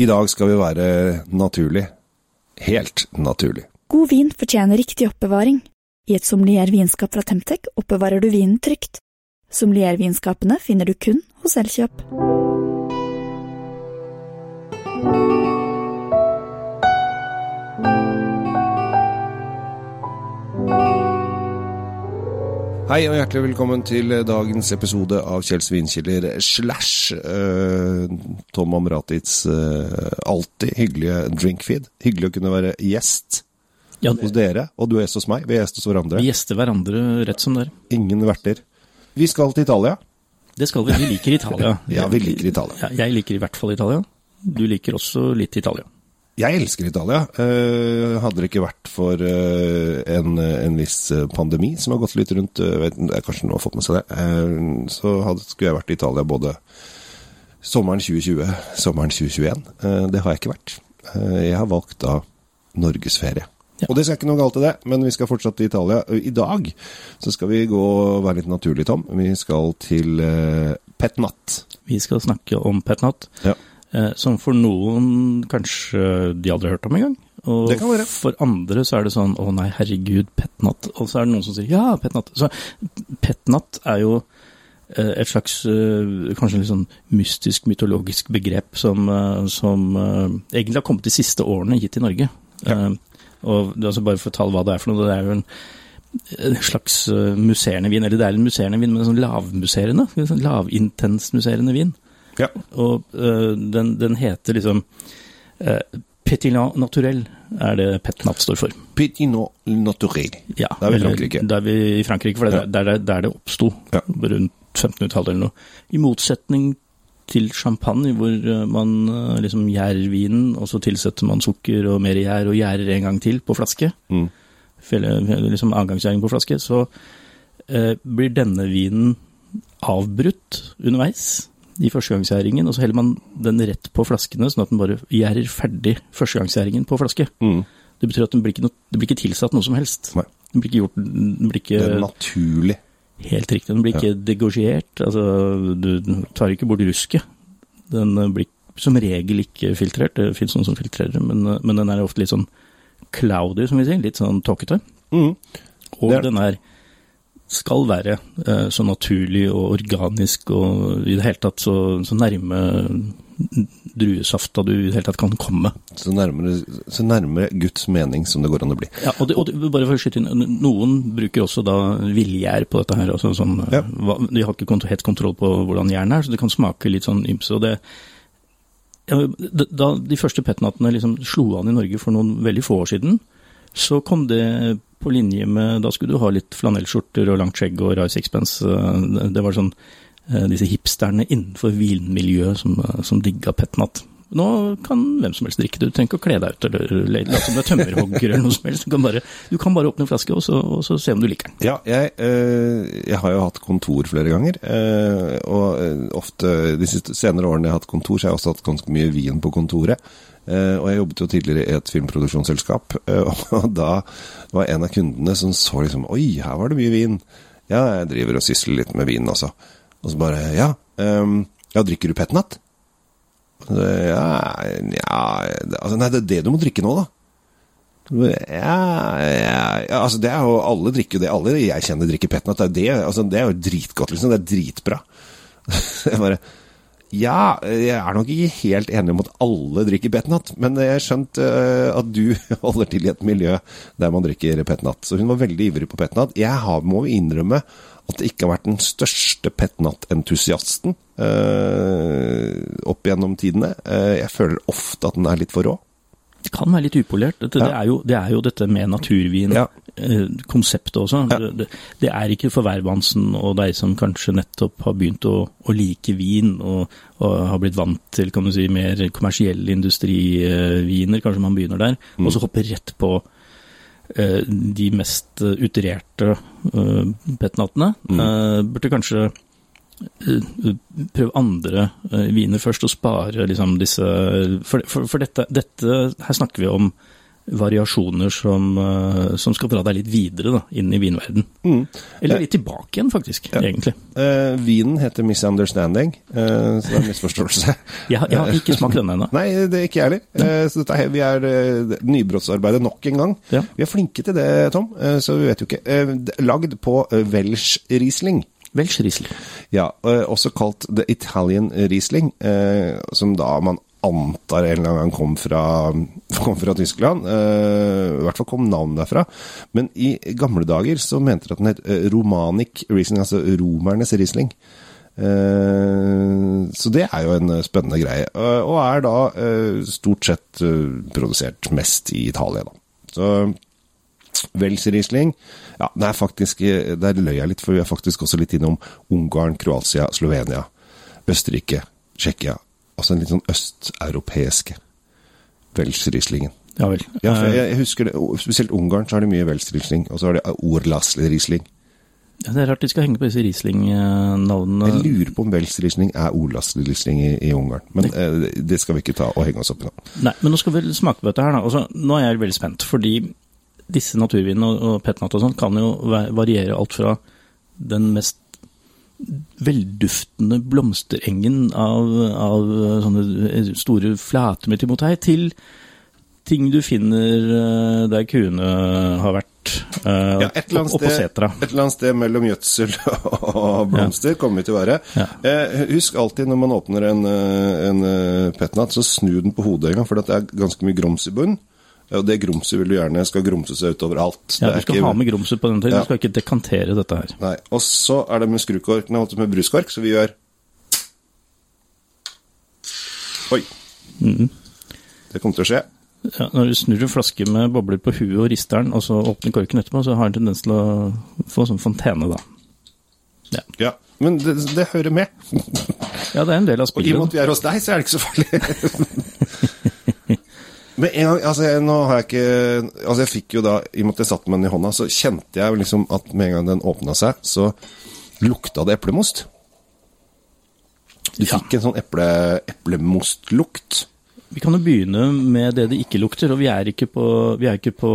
I dag skal vi være naturlig. Helt naturlig. God vin fortjener riktig oppbevaring. I et sommelier vinskap fra Temtec oppbevarer du vinen trygt. Sommelier-vinskapene finner du kun hos Elkjøp. Hei og hjertelig velkommen til dagens episode av Kjell Svinkjeller slash uh, Tom Amratits uh, alltid hyggelige drinkfeed. Hyggelig å kunne være gjest Ja, hos dere, og du er gjest hos meg. Vi er gjest hos hverandre. Vi gjester hverandre rett som det er. Ingen verter. Vi skal til Italia. Det skal vi. Vi liker Italia. Ja, vi liker Italia. Jeg liker i hvert fall Italia. Du liker også litt Italia. Jeg elsker Italia. Eh, hadde det ikke vært for eh, en, en viss eh, pandemi som har gått litt rundt, vet, kanskje noen har fått med seg det, så hadde, skulle jeg vært i Italia både sommeren 2020, sommeren 2021. Eh, det har jeg ikke vært. Jeg har valgt da norgesferie. Ja. Og det skal ikke noe galt i det, men vi skal fortsatt til Italia. I dag så skal vi gå og være litt naturlig, Tom. Vi skal til Petnat. Vi skal snakke om Petnat, Ja. Eh, som for noen kanskje de aldri har hørt om engang. Og Det kan være. for andre så er det sånn å nei, herregud, Petnat. Og så er det noen som sier ja, Petnat. Så Petnat er jo eh, et slags eh, kanskje litt sånn mystisk, mytologisk begrep som, som egentlig har kommet de siste årene hit til Norge. Ja. Og altså bare for å fortelle hva det er for noe. Det er jo en, en slags musserende vin, eller det er en musserende vin, men en sånn lavmusserende, en sånn lavintensmusserende vin. Ja. Og uh, den, den heter liksom uh, Pétillant naturel er det Petnat står for. Pitino naturel. Ja, det er vi i Frankrike. Det er vi i Frankrike, for det er der, der, der det oppsto, Ja. rundt 1500-tallet eller noe. I motsetning til champagne, hvor eh, man eh, liksom gjærer vinen, og så tilsetter man sukker og mer gjær, og gjærer en gang til på flaske, Mm. Liksom annengangsgjæring på flaske, så eh, blir denne vinen avbrutt underveis i førstegangsgjæringen, og så heller man den rett på flaskene, sånn at den bare gjærer ferdig førstegangsgjæringen på flaske. Mm. Det betyr at den blir ikke, noe, det blir ikke tilsatt noe som helst. Nei. Den blir ikke gjort Den blir ikke Det er naturlig. Helt riktig. Den blir ikke degosjert, Altså, du tar ikke bort rusket. Den eh, blir som regel ikke filtrert. Det fins noen som filtrerer, men, eh, men den er ofte litt sånn cloudy, som vi sier. Litt sånn tåkete. Mm. Og er- den er skal være eh, så naturlig og organisk og i det hele tatt så, så nærme druesafta du i det hele tatt kan komme. Så nærmere, så nærmere Guds mening som det går an å bli. Ja, og, det, og det, bare for å skyte inn, Noen bruker også da villgjær på dette her. Altså sånn, Ja. de har ikke helt kontroll på hvordan jern er, så det kan smake litt sånn ymse. og det ja, Da de første petnatene liksom slo an i Norge for noen veldig få år siden, så kom det på linje med Da skulle du ha litt flanellskjorter og langt skjegg og rar sixpence. eh, Det- var sånn eh, disse hipsterne innenfor vinmiljøet som, eh, som digga petnat. Nå kan hvem som helst drikke det. Du trenger ikke å kle deg ut eller late som du er tømmerhogger eller noe som helst. Du kan bare, du kan bare åpne en flaske og så, og så se om du liker den. Ja, jeg, jeg har jo hatt kontor flere ganger, og ofte de senere årene jeg har hatt kontor, så har jeg også hatt ganske mye vin på kontoret. Eh, og jeg jobbet jo tidligere i et filmproduksjonsselskap, eh, og da var en av kundene som så liksom Oi, her var det mye vin. Ja, jeg driver og sysler litt med vin også. Og så bare Ja, um, ja drikker du petnat? Ja, ja altså, Nei, det er det du må drikke nå, da. Ja, ja, ja, altså det er jo Alle drikker jo det. Alle jeg kjenner drikker petnat. Det er, jo det, altså det er jo dritgodt, liksom. Det er dritbra. jeg bare Ja, jeg er nok ikke helt enig om at alle drikker petnat, men jeg har skjønt eh, at du holder til i et miljø der man drikker petnat. Så hun var veldig ivrig på petnat. Jeg har, må innrømme at det ikke har vært den største petnat-entusiasten eh, opp gjennom tidene. Eh, jeg føler ofte at den er litt for rå. Kan være litt upolert. Dette, Ja. det, er jo, det er jo dette med naturvin, Ja. eh, også. Ja. Det, det, er ikke for hvermannsen og deg som kanskje nettopp har begynt å, å like vin og, og har blitt vant til kan du si, mer kommersielle industriviner, kanskje man begynner der, og så hopper rett på uh, de mest utererte utrerte uh, petnatene. Eh, burde kanskje eh, prøve andre eh, viner først, og spare liksom disse For, for, for dette, dette Her snakker vi om variasjoner som, eh, som skal dra deg litt videre da, inn i vinverden. Eller litt tilbake igjen, faktisk, egentlig. Eh, vinen heter 'Misunderstanding', eh, så det er en misforståelse. Jeg, jeg har ikke smakt denne ennå. Nei, det er ikke jeg heller. Eh, så dette vi er eh, nybrottsarbeidet nok en gang. Ja. Vi er flinke til det, Tom, eh, så vi vet jo ikke. Eh, lagd på eh, Welsh Riesling. Welsh Riesling. Ja, eh, også kalt The Italian Riesling, eh, som da man antar en eller annen gang kom fra, kom fra Tyskland. Eh, I hvert fall kom navnet derfra. Men i gamle dager så mente de at den het Romanic Riesling, altså romernes Riesling. Så det er jo en spennende greie, og er da stort sett produsert mest i Italia, da. Så Welsh Riesling Ja, det er faktisk eh, Der løy jeg litt, for vi er faktisk også litt innom Ungarn, Kroatia, Slovenia, Østerrike, Tsjekkia. Altså den litt sånn østeuropeiske Welsh Rieslingen. Ja vel. Ja, Eh, jeg, husker det, Spesielt Ungarn så har de mye Welsh Riesling, og så har de Orlasl Riesling. ja, det er rart de skal henge på disse Riesling-navnene. Jeg lurer på om Wels-Riesling er Olas-Riesling i, i Ungarn, men eh, det skal vi ikke ta og henge oss opp i nå. Nei, men nå skal vi smake på dette her, da. Altså, nå er jeg veldig spent, fordi disse naturvinene og, og petnat og sånn kan jo variere alt fra den mest velduftende blomsterengen av, av sånne store flater med timotei, til ting du finner eh, der kuene har vært, Uh, Ja, et eller, sted, et eller annet sted mellom gjødsel og blomster kommer vi til å være. Ja. Eh, husk alltid når man åpner en, eh, en eh, petnat, så snu den på hodet en gang, for det er ganske mye grums i bunn. Og det grumset vil du gjerne skal grumse seg utover alt. Ja, du skal ikke- ha med grumset på den tiden, Ja. du skal ikke dekantere dette her. Nei. Og så er det med skrukork, nei, med bruskork, så vi gjør Oi. Mhm. Det kommer til å skje. Ja, når du snur en flaske med bobler på huet og rister den, og så åpner korken etterpå, så har den tendens til å få sånn fontene, da. Ja, Ja. Men det, det hører med. ja det er en del av spillet. Og i og med at vi er hos deg, så er det ikke så farlig. Men en gang, altså jeg, nå har jeg ikke Altså jeg fikk jo da, i og med at jeg satt med den i hånda, så kjente jeg liksom at med en gang den åpna seg, så lukta det eplemost. Du Ja. fikk en sånn eple, eplemostlukt. Vi kan jo begynne med det det ikke lukter, og vi er ikke på, vi er ikke på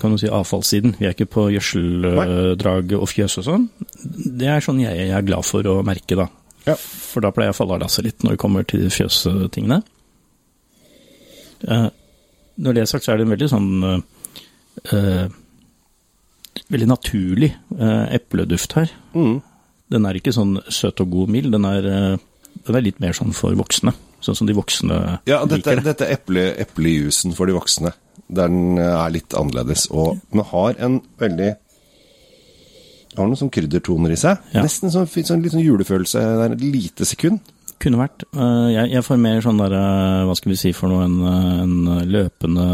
kan du si, avfallssiden. Vi er ikke på gjødseldrag og fjøs og sånn. Det er sånn jeg er glad for å merke, da. Ja. For da pleier jeg å falle av lasset litt når det kommer til fjøstingene. Eh, når det er sagt, så er det en veldig sånn eh, eh, Veldig naturlig eh, epleduft her. Mm. Den er ikke sånn søt og god mild, den er, eh, den er litt mer sånn for voksne. Sånn som de voksne Ja, dette, liker det. dette er eple, eplejusen for de voksne. Der den er litt annerledes. Og den har en veldig Har noen sånn kryddertoner i seg. Ja. Nesten sånn, sånn litt sånn julefølelse. Det er et lite sekund. Kunne vært. Eh, Jeg, jeg får mer sånn derre, eh, hva skal vi si for noe, en, eh, en løpende,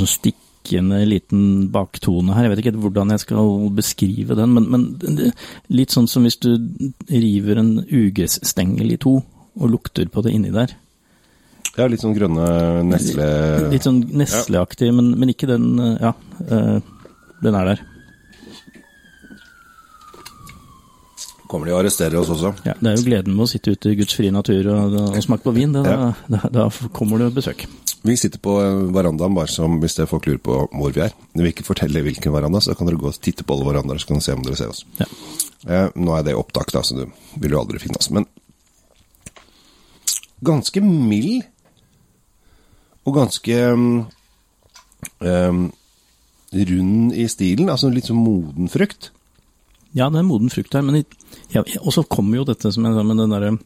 sånn stikkende liten baktone her. Jeg vet ikke helt hvordan jeg skal beskrive den, men, men litt sånn som hvis du river en ugressstengel i to og lukter på det inni der. Ja, litt sånn grønne nesle... Litt sånn nesleaktig, men, men ikke den Ja, den er der. Kommer de og arresterer oss også? Ja, det er jo gleden med å sitte ute i Guds frie natur og, og smake på vin. Det, da, da, da kommer det besøk. Vi sitter på verandaen, bare som hvis det folk lurer på hvor vi er. Når Vi ikke forteller hvilken veranda, så kan dere gå og titte på alle verandaer, så kan dere se om dere ser oss. Ja. Eh, nå er det opptak, da, så du vil jo aldri finne oss. Men ganske mild, og ganske um, rund i stilen. Altså litt sånn moden frukt. Ja, det er moden frukt her, men ja, og så kommer jo dette som jeg sa med den derre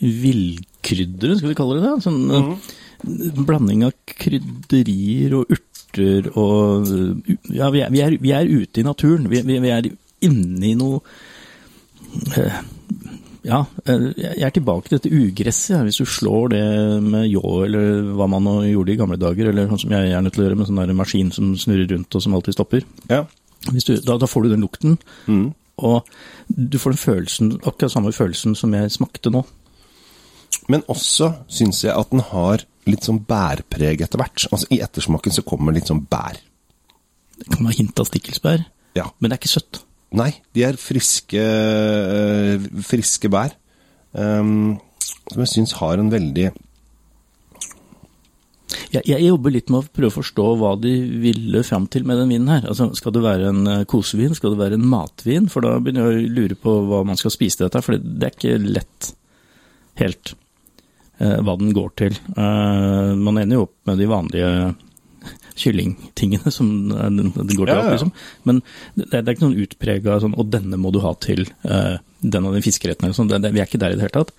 villkrydderet, skal vi kalle det det? Sånn en blanding av krydderier og urter og Ja, vi er, vi er, vi er ute i naturen. Vi, vi, er inne i noe eh, Ja, eh, jeg er tilbake til dette ugresset. ja. Hvis du slår det med ljå, eller hva man gjorde i gamle dager, eller sånn som jeg er gjerne til å gjøre med sånn maskin som snurrer rundt og som alltid stopper. Ja. Hvis du, da, da får du den lukten, Mm. og du får den følelsen, akkurat samme følelsen som jeg smakte nå. Men også syns jeg at den har litt sånn bærpreg etter hvert. Altså I ettersmaken så kommer litt sånn bær. Det kan være hint av stikkelsbær, Ja. men det er ikke søtt. Nei, de er friske, øh, friske bær. Um, som jeg syns har en veldig Jeg, jeg jobber litt med å prøve å forstå hva de ville fram til med den vinen her. Altså, Skal det være en eh, kosevin, skal det være en matvin? For da begynner jeg å lure på hva man skal spise til dette, for det er ikke lett helt eh, hva den går til. Eh, man ender jo opp med de vanlige kyllingtingene som er- den den går til, Ja, ja, liksom. Men det, det er ikke noen utprega sånn 'og denne må du ha til eh, den og den fiskeretten' eller sånn. Vi er ikke der i det hele tatt.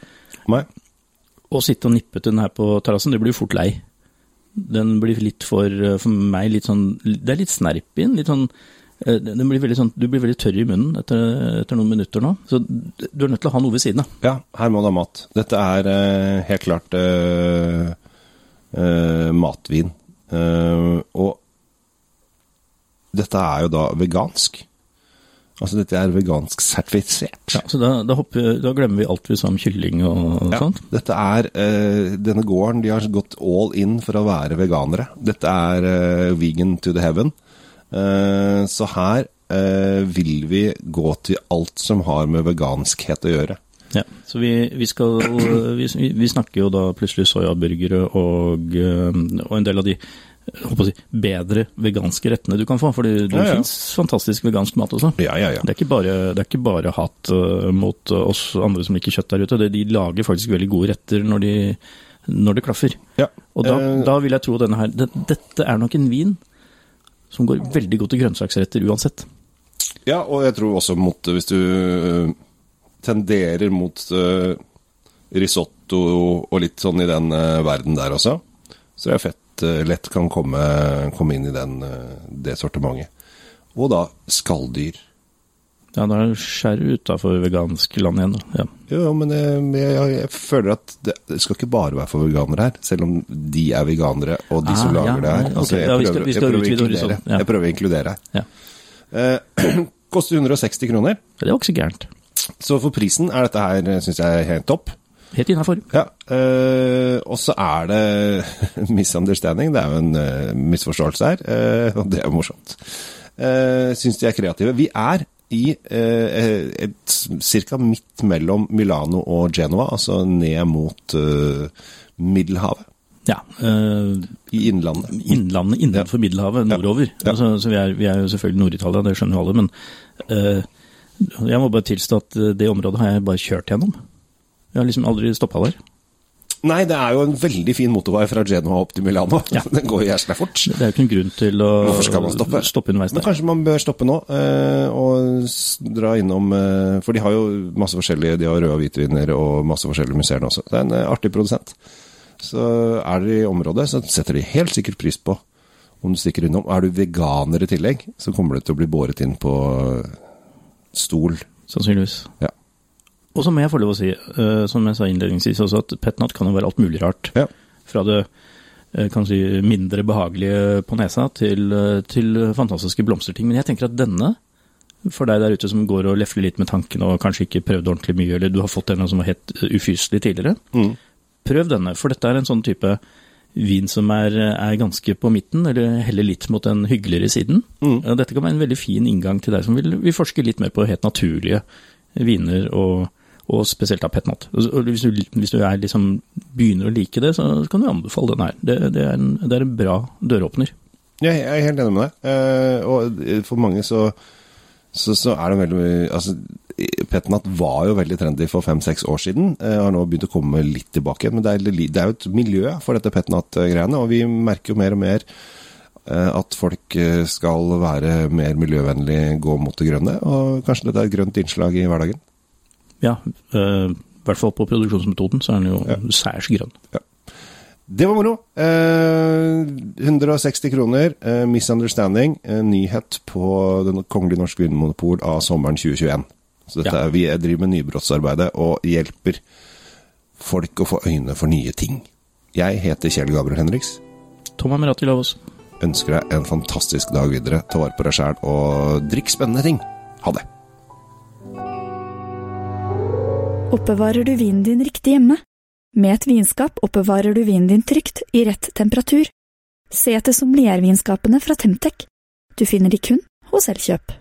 Nei. Å sitte og nippe til den her på terrassen, det blir jo fort lei. Den blir litt for, for meg litt sånn Det er litt snerp i den. Litt sånn eh, den blir veldig sånn, Du blir veldig tørr i munnen etter, etter noen minutter nå. Så du er nødt til å ha noe ved siden av. Ja, her må du ha mat. Dette er eh, helt klart uh, uh, matvin. Eh, og dette er jo da vegansk. Altså dette er vegansk sertifisert. Ja, så da, da, hopper, da glemmer vi alt vi sa om kylling og Ja, sånt. Dette er uh, Denne gården de har gått all in for å være veganere. Dette er uh, vegan to the heaven. Uh, så her vil vi gå til alt som har med veganskhet å gjøre. Ja, så vi, vi skal vi, vi snakker jo da plutselig soyaburgere og, og en del av de si, bedre veganske rettene du kan få. For det, Ja, ja. fins fantastisk vegansk mat også. Ja, ja, ja. Det er ikke bare, det er ikke bare hat eh, mot eh, oss andre som liker kjøtt der ute. Det, de lager faktisk veldig gode retter når, de, når det klaffer. ja. Og da, Eh, da vil jeg tro denne her det, Dette er nok en vin som går veldig godt til grønnsaksretter uansett. Ja, og jeg tror også mot Hvis du tenderer mot uh, risotto og litt sånn i den uh, verden der også, så er det fett øh, lett kan komme, komme inn i den, øh, det sortimentet. Og da skalldyr. Ja, da er skjæret utafor vegansk land igjen. da. Ja. Jo, men jeg, jeg, jeg føler at det, det skal ikke bare være for veganere her, selv om de er veganere, og de som lager ja, det her. Altså, okay. jeg, Ja, prøver, skal å inkludere, ja. jeg prøver å inkludere her. Ja. Eh, koster 160 kroner, Det var ikke så gærent. så for prisen er dette her, syns jeg, helt topp. Helt innafor. Ja, øh, og så er det misunderstanding. Det er jo en øh, misforståelse her, øh, og det er jo morsomt. Uh, Syns de er kreative. Vi er i ca. midt mellom Milano og Genova, altså ned mot Middelhavet. Ja. I innlandet. innlandet innenfor Middelhavet, nordover. Ja. Altså, så vi er, vi er jo selvfølgelig Nord-Italia, det skjønner jo alle. Men jeg må bare tilstå at det området har jeg bare kjørt gjennom. Jeg har liksom aldri stoppa der. Nei, det er jo en veldig fin motorvei fra Genoa opp til Milano. Ja. Den går jæsla fort. Det er jo ikke noen grunn til å man stoppe? underveis Men kanskje man bør stoppe nå eh, og dra innom eh, For de har jo masse forskjellige De har røde og hvitviner og masse forskjellige museer også. Det er en eh, artig produsent. Så er dere i området, så setter de helt sikkert pris på om du stikker innom. Er du veganer i tillegg, så kommer du til å bli båret inn på stol. Sannsynligvis. Ja. Og så må jeg få lov å si, uh, som jeg sa innledningsvis også, at petnat kan jo være alt mulig rart. Ja. Fra det uh, kan si, mindre behagelige på nesa til, eh, til fantastiske blomsterting. Men jeg tenker at denne, for deg der ute som går og lefler litt med tankene og kanskje ikke prøvde ordentlig mye, eller du har fått en som var helt ufyselig tidligere, Mm. prøv denne. For dette er en sånn type vin som er, er ganske på midten, eller heller litt mot den hyggeligere siden. Mm. Dette kan være en veldig fin inngang til deg som vil, vil forske litt mer på helt naturlige viner, og, og spesielt av petnat. Hvis hvis du er liksom, begynner å like det, så kan du anbefale den her. Det, det, er, en, det er en bra døråpner. Jeg jeg er helt enig med deg. Eh, og for mange så, så, så er det veldig altså, Petnat var jo veldig trendy for fem-seks år siden. Eh, har nå begynt å komme litt tilbake. Men det er, det er jo et miljø for dette Petnat-greiene, og vi merker jo mer og mer eh, at folk skal være mer miljøvennlig, gå mot det grønne. Og kanskje dette er et grønt innslag i hverdagen. Ja, eh, i hvert fall på produksjonsmetoden så er den jo Ja. særs grønn. Det var moro. Eh, 160 kroner. Eh, 'Misunderstanding'. Eh, nyhet på Den kongelige norske vinmonopol av sommeren 2021. Så dette Ja. er, vi driver med nybrottsarbeidet og hjelper folk å få øyne for nye ting. Jeg heter Kjell Gabriel Henriks. Tom Amirati Lavås. Ønsker deg en fantastisk dag videre. Ta vare på deg sjæl og drikk spennende ting. Ha det. Oppbevarer du vinen din riktig hjemme? Med et vinskap oppbevarer du vinen din trygt, i rett temperatur. Se etter sommeliervinskapene fra Temtec. Du finner de kun hos Elkjøp.